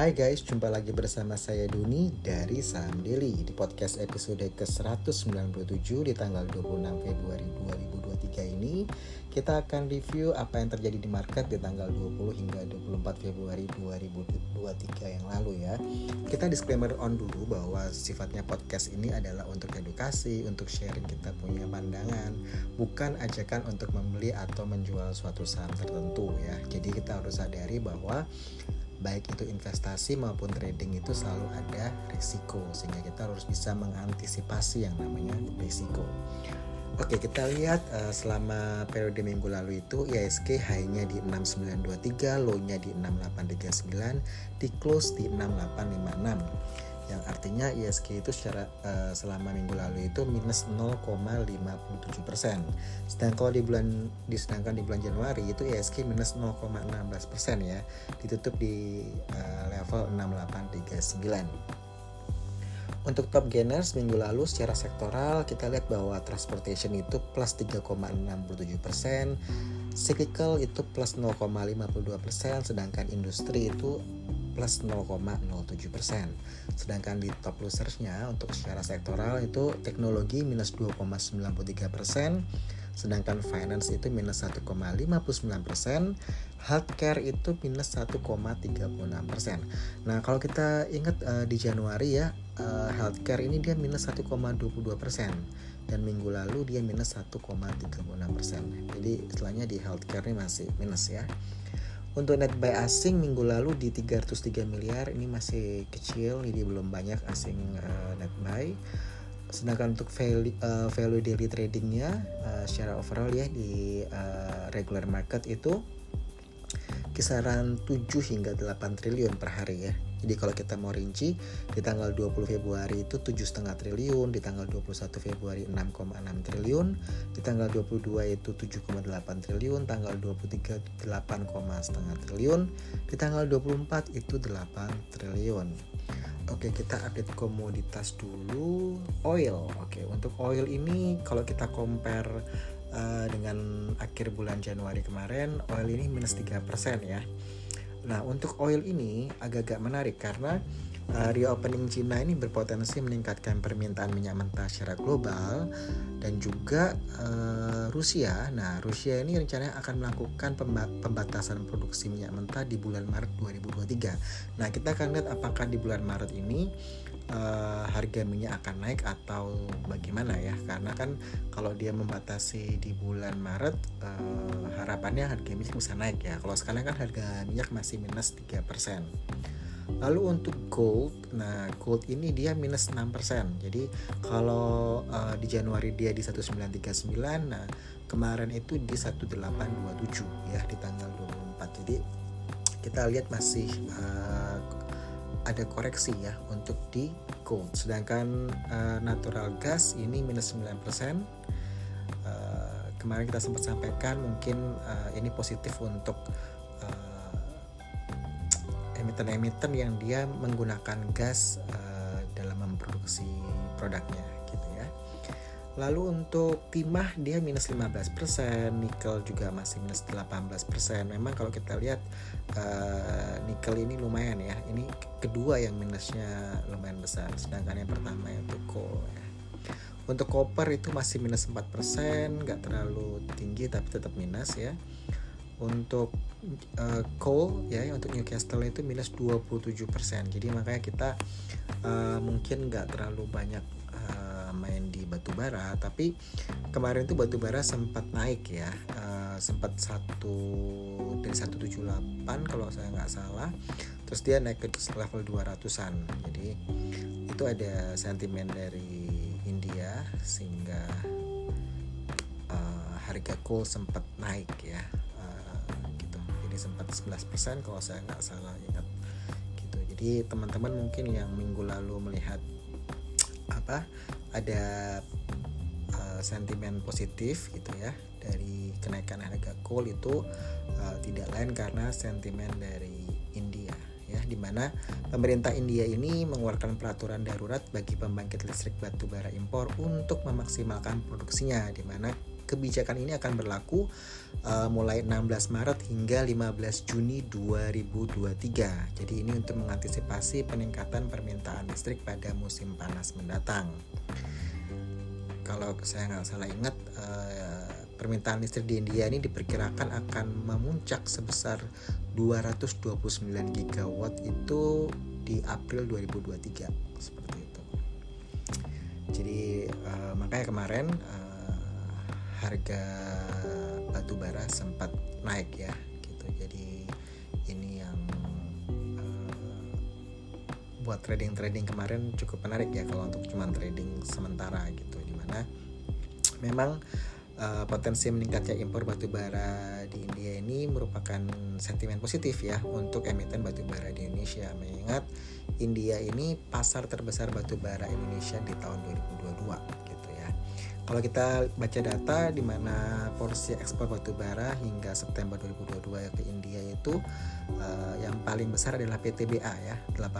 Hai guys, jumpa lagi bersama saya Duni dari Saham Daily di podcast episode ke-197 di tanggal 26 Februari 2023 ini kita akan review apa yang terjadi di market di tanggal 20 hingga 24 Februari 2023 yang lalu ya. Kita disclaimer on dulu bahwa sifatnya podcast ini adalah untuk edukasi, untuk sharing kita punya pandangan, bukan ajakan untuk membeli atau menjual suatu saham tertentu ya. Jadi kita harus sadari bahwa baik itu investasi maupun trading itu selalu ada risiko sehingga kita harus bisa mengantisipasi yang namanya risiko. Oke kita lihat uh, selama periode minggu lalu itu ISG high-nya di 6923, low-nya di 6839, di close di 6856 yang artinya ISG itu secara uh, selama minggu lalu itu minus 0,57 persen. Sedangkan kalau di bulan disedangkan di bulan Januari itu ISG minus 0,16 persen ya, ditutup di uh, level 6839. Untuk top gainers minggu lalu secara sektoral kita lihat bahwa transportation itu plus 3,67 persen, cyclical itu plus 0,52 persen, sedangkan industri itu plus 0,07 persen. Sedangkan di top losersnya untuk secara sektoral itu teknologi minus 2,93 persen, sedangkan finance itu minus 1,59 persen, healthcare itu minus 1,36 persen. Nah kalau kita ingat uh, di Januari ya uh, healthcare ini dia minus 1,22 persen dan minggu lalu dia minus 1,36 persen. Jadi istilahnya di healthcare ini masih minus ya. Untuk net buy asing minggu lalu di 303 miliar ini masih kecil, jadi belum banyak asing uh, net buy. Sedangkan untuk value, uh, value daily tradingnya uh, secara overall ya di uh, regular market itu kisaran 7 hingga 8 triliun per hari ya. Jadi kalau kita mau rinci di tanggal 20 Februari itu 7,5 triliun, di tanggal 21 Februari 6,6 triliun, di tanggal 22 itu 7,8 triliun, tanggal 23 8,5 triliun, di tanggal 24 itu 8 triliun. Oke, kita update komoditas dulu. Oil. Oke, untuk oil ini kalau kita compare uh, dengan akhir bulan Januari kemarin oil ini minus 3% ya. Nah, untuk oil ini agak-agak menarik karena uh, reopening Cina ini berpotensi meningkatkan permintaan minyak mentah secara global dan juga uh, Rusia. Nah, Rusia ini rencananya akan melakukan pembatasan produksi minyak mentah di bulan Maret 2023. Nah, kita akan lihat apakah di bulan Maret ini uh, harga minyak akan naik atau bagaimana ya karena kan kalau dia membatasi di bulan Maret uh, harapannya harga minyak bisa naik ya kalau sekarang kan harga minyak masih minus 3% Lalu untuk gold, nah gold ini dia minus 6%. Jadi kalau uh, di Januari dia di 1939, nah kemarin itu di 1827 ya di tanggal 24. Jadi kita lihat masih uh, ada koreksi ya untuk di gold. Sedangkan uh, natural gas ini minus 9%. Uh, eh, kemarin kita sempat sampaikan mungkin uh, ini positif untuk emiten-emiten yang dia menggunakan gas uh, dalam memproduksi produknya Lalu untuk timah dia minus 15%, nikel juga masih minus 18%. Memang kalau kita lihat uh, nikel ini lumayan ya. Ini kedua yang minusnya lumayan besar, sedangkan yang pertama itu coal ya. Untuk copper itu masih minus 4%, nggak terlalu tinggi tapi tetap minus ya. Untuk uh, coal ya untuk Newcastle itu minus 27%. Jadi makanya kita uh, mungkin nggak terlalu banyak main di batu bara tapi kemarin tuh batu bara sempat naik ya uh, sempat satu dari 178 kalau saya nggak salah terus dia naik ke level 200an jadi itu ada sentimen dari India sehingga uh, harga coal sempat naik ya uh, gitu. Jadi sempat 11% kalau saya nggak salah ingat gitu. Jadi teman-teman mungkin yang minggu lalu melihat apa ada uh, sentimen positif gitu ya dari kenaikan harga coal itu uh, tidak lain karena sentimen dari India ya di mana pemerintah India ini mengeluarkan peraturan darurat bagi pembangkit listrik batu bara impor untuk memaksimalkan produksinya di mana kebijakan ini akan berlaku uh, mulai 16 Maret hingga 15 Juni 2023. Jadi ini untuk mengantisipasi peningkatan permintaan listrik pada musim panas mendatang. Kalau saya nggak salah ingat, uh, permintaan listrik di India ini diperkirakan akan memuncak sebesar 229 gigawatt itu di April 2023 seperti itu. Jadi uh, makanya kemarin uh, harga batu bara sempat naik ya gitu. Jadi ini yang uh, buat trading-trading kemarin cukup menarik ya kalau untuk cuman trading sementara gitu di mana memang uh, potensi meningkatnya impor batu bara di India ini merupakan sentimen positif ya untuk emiten batu bara di Indonesia mengingat India ini pasar terbesar batu bara Indonesia di tahun 2022 gitu. Kalau kita baca data di mana porsi ekspor batu bara hingga September 2022 ke India itu uh, yang paling besar adalah PTBA ya 18%,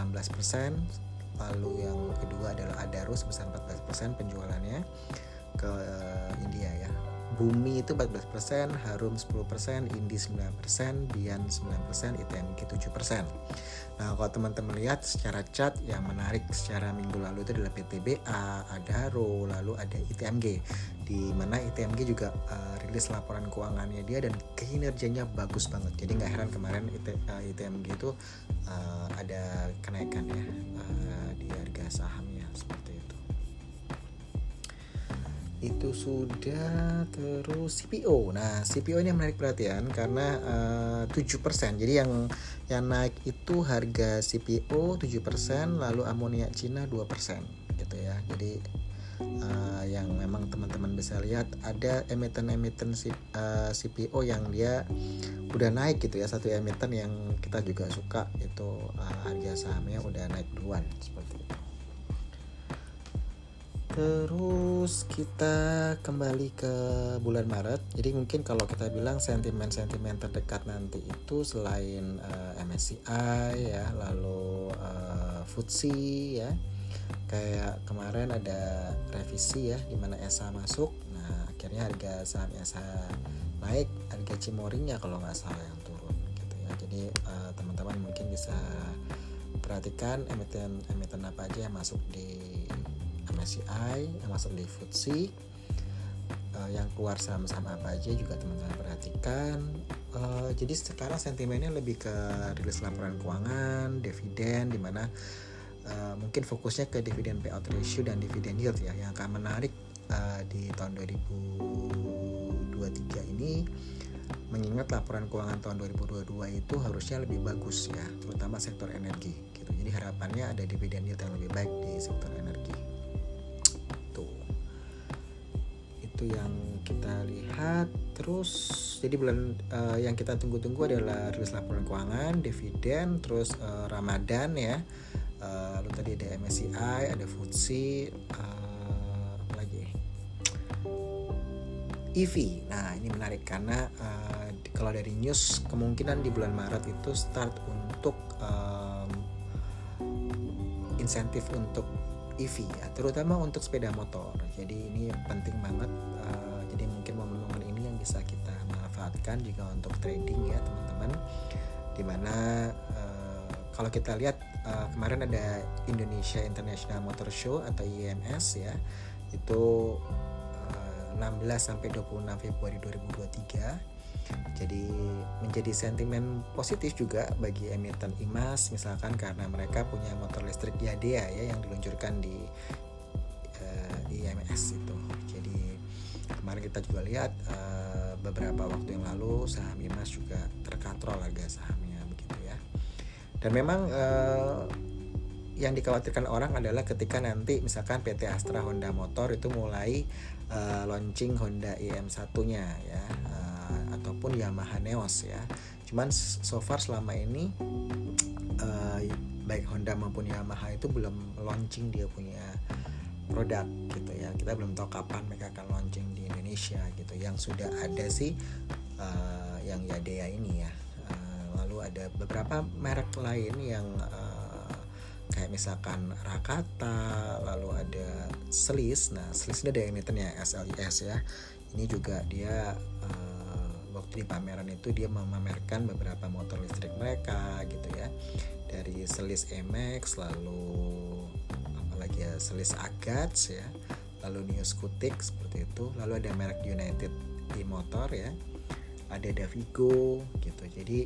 lalu yang kedua adalah Adaro sebesar 14% penjualannya ke uh, India ya Bumi itu 14%, Harum 10%, Indi 9%, Bian 9%, ITMG 7%. Nah, kalau teman-teman lihat secara chart yang menarik secara minggu lalu itu adalah PTBA, ada Haro, lalu ada ITMG. Di mana ITMG juga uh, rilis laporan keuangannya dia dan kinerjanya bagus banget. Jadi nggak heran kemarin IT, uh, eh, ITMG itu uh, ada kenaikan ya uh, di harga sahamnya seperti itu itu sudah terus CPO. Nah, CPO ini menarik perhatian karena uh, eh, 7%. Jadi yang yang naik itu harga CPO 7%, lalu amonia Cina 2% gitu ya. Jadi uh, yang memang teman-teman bisa lihat ada emiten-emiten uh, eh, CPO yang dia udah naik gitu ya. Satu emiten yang kita juga suka itu uh, harga sahamnya udah naik duluan seperti itu. Terus kita kembali ke bulan Maret. Jadi mungkin kalau kita bilang sentimen-sentimen terdekat nanti itu selain uh, eh, MSCI ya, lalu uh, FTSE ya. Kayak kemarin ada revisi ya di mana ESA masuk. Nah, akhirnya harga saham ESA naik, harga Cimoringnya kalau nggak salah yang turun gitu ya. Jadi uh, teman-teman mungkin bisa perhatikan emiten emiten apa aja yang masuk di MSCI masuk di FTSE uh, yang keluar saham-saham apa aja juga teman-teman perhatikan. Uh, jadi sekarang sentimennya lebih ke rilis laporan keuangan dividen di mana uh, mungkin fokusnya ke dividen payout ratio dan dividen yield ya. Yang akan menarik uh, di tahun 2023 ini mengingat laporan keuangan tahun 2022 itu harusnya lebih bagus ya terutama sektor energi gitu. Jadi harapannya ada dividen yield yang lebih baik di sektor energi itu yang kita lihat. Terus jadi bulan uh, yang kita tunggu-tunggu adalah rilis laporan keuangan dividen terus uh, Ramadan ya. Uh, lalu tadi ada MSCI ada FTSE uh, lagi? EV nah ini menarik karena uh, kalau dari news kemungkinan di bulan Maret itu start untuk um, insentif untuk EV ya, terutama untuk sepeda motor. Jadi ini penting banget. Uh, jadi mungkin momen-momen ini yang bisa kita manfaatkan juga untuk trading ya teman-teman. Di mana uh, kalau kita lihat uh, kemarin ada Indonesia International Motor Show atau IMS ya, itu uh, 16 sampai 26 Februari 2023 jadi menjadi sentimen positif juga bagi emiten emas misalkan karena mereka punya motor listrik Yadea ya yang diluncurkan di uh, di IMS itu. Jadi kemarin kita juga lihat uh, beberapa waktu yang lalu saham emas juga terkontrol harga sahamnya begitu ya. Dan memang uh, yang dikhawatirkan orang adalah ketika nanti misalkan PT Astra Honda Motor itu mulai uh, launching Honda IM1-nya ya. Uh, ataupun Yamaha Neos ya. Cuman so far selama ini uh, baik Honda maupun Yamaha itu belum launching dia punya produk gitu ya. Kita belum tahu kapan mereka akan launching di Indonesia gitu. Yang sudah ada sih uh, yang Yadea ini ya. Uh, lalu ada beberapa merek lain yang uh, kayak misalkan Rakata, lalu ada Slis. Nah, Slis ini ada emitennya SLIS ya ini juga dia uh, di pameran itu dia memamerkan beberapa motor listrik mereka gitu ya. Dari selis Emax lalu apalagi ya selis Agats ya lalu New Scutic seperti itu. Lalu ada merek United di motor ya ada Davigo gitu. Jadi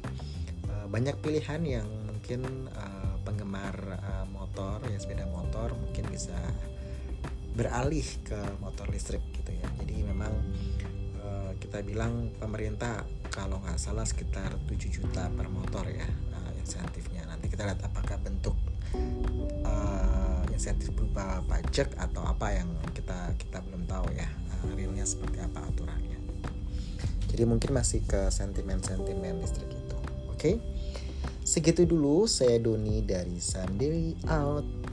uh, banyak pilihan yang mungkin uh, penggemar uh, motor ya sepeda motor mungkin bisa beralih ke motor listrik gitu ya. Jadi memang kita bilang pemerintah kalau nggak salah sekitar 7 juta per motor ya uh, insentifnya. Nanti kita lihat apakah bentuk uh, insentif berupa pajak atau apa yang kita kita belum tahu ya uh, realnya seperti apa aturannya. Jadi mungkin masih ke sentimen-sentimen listrik itu. Oke? Okay? segitu dulu saya Doni dari Sandiri out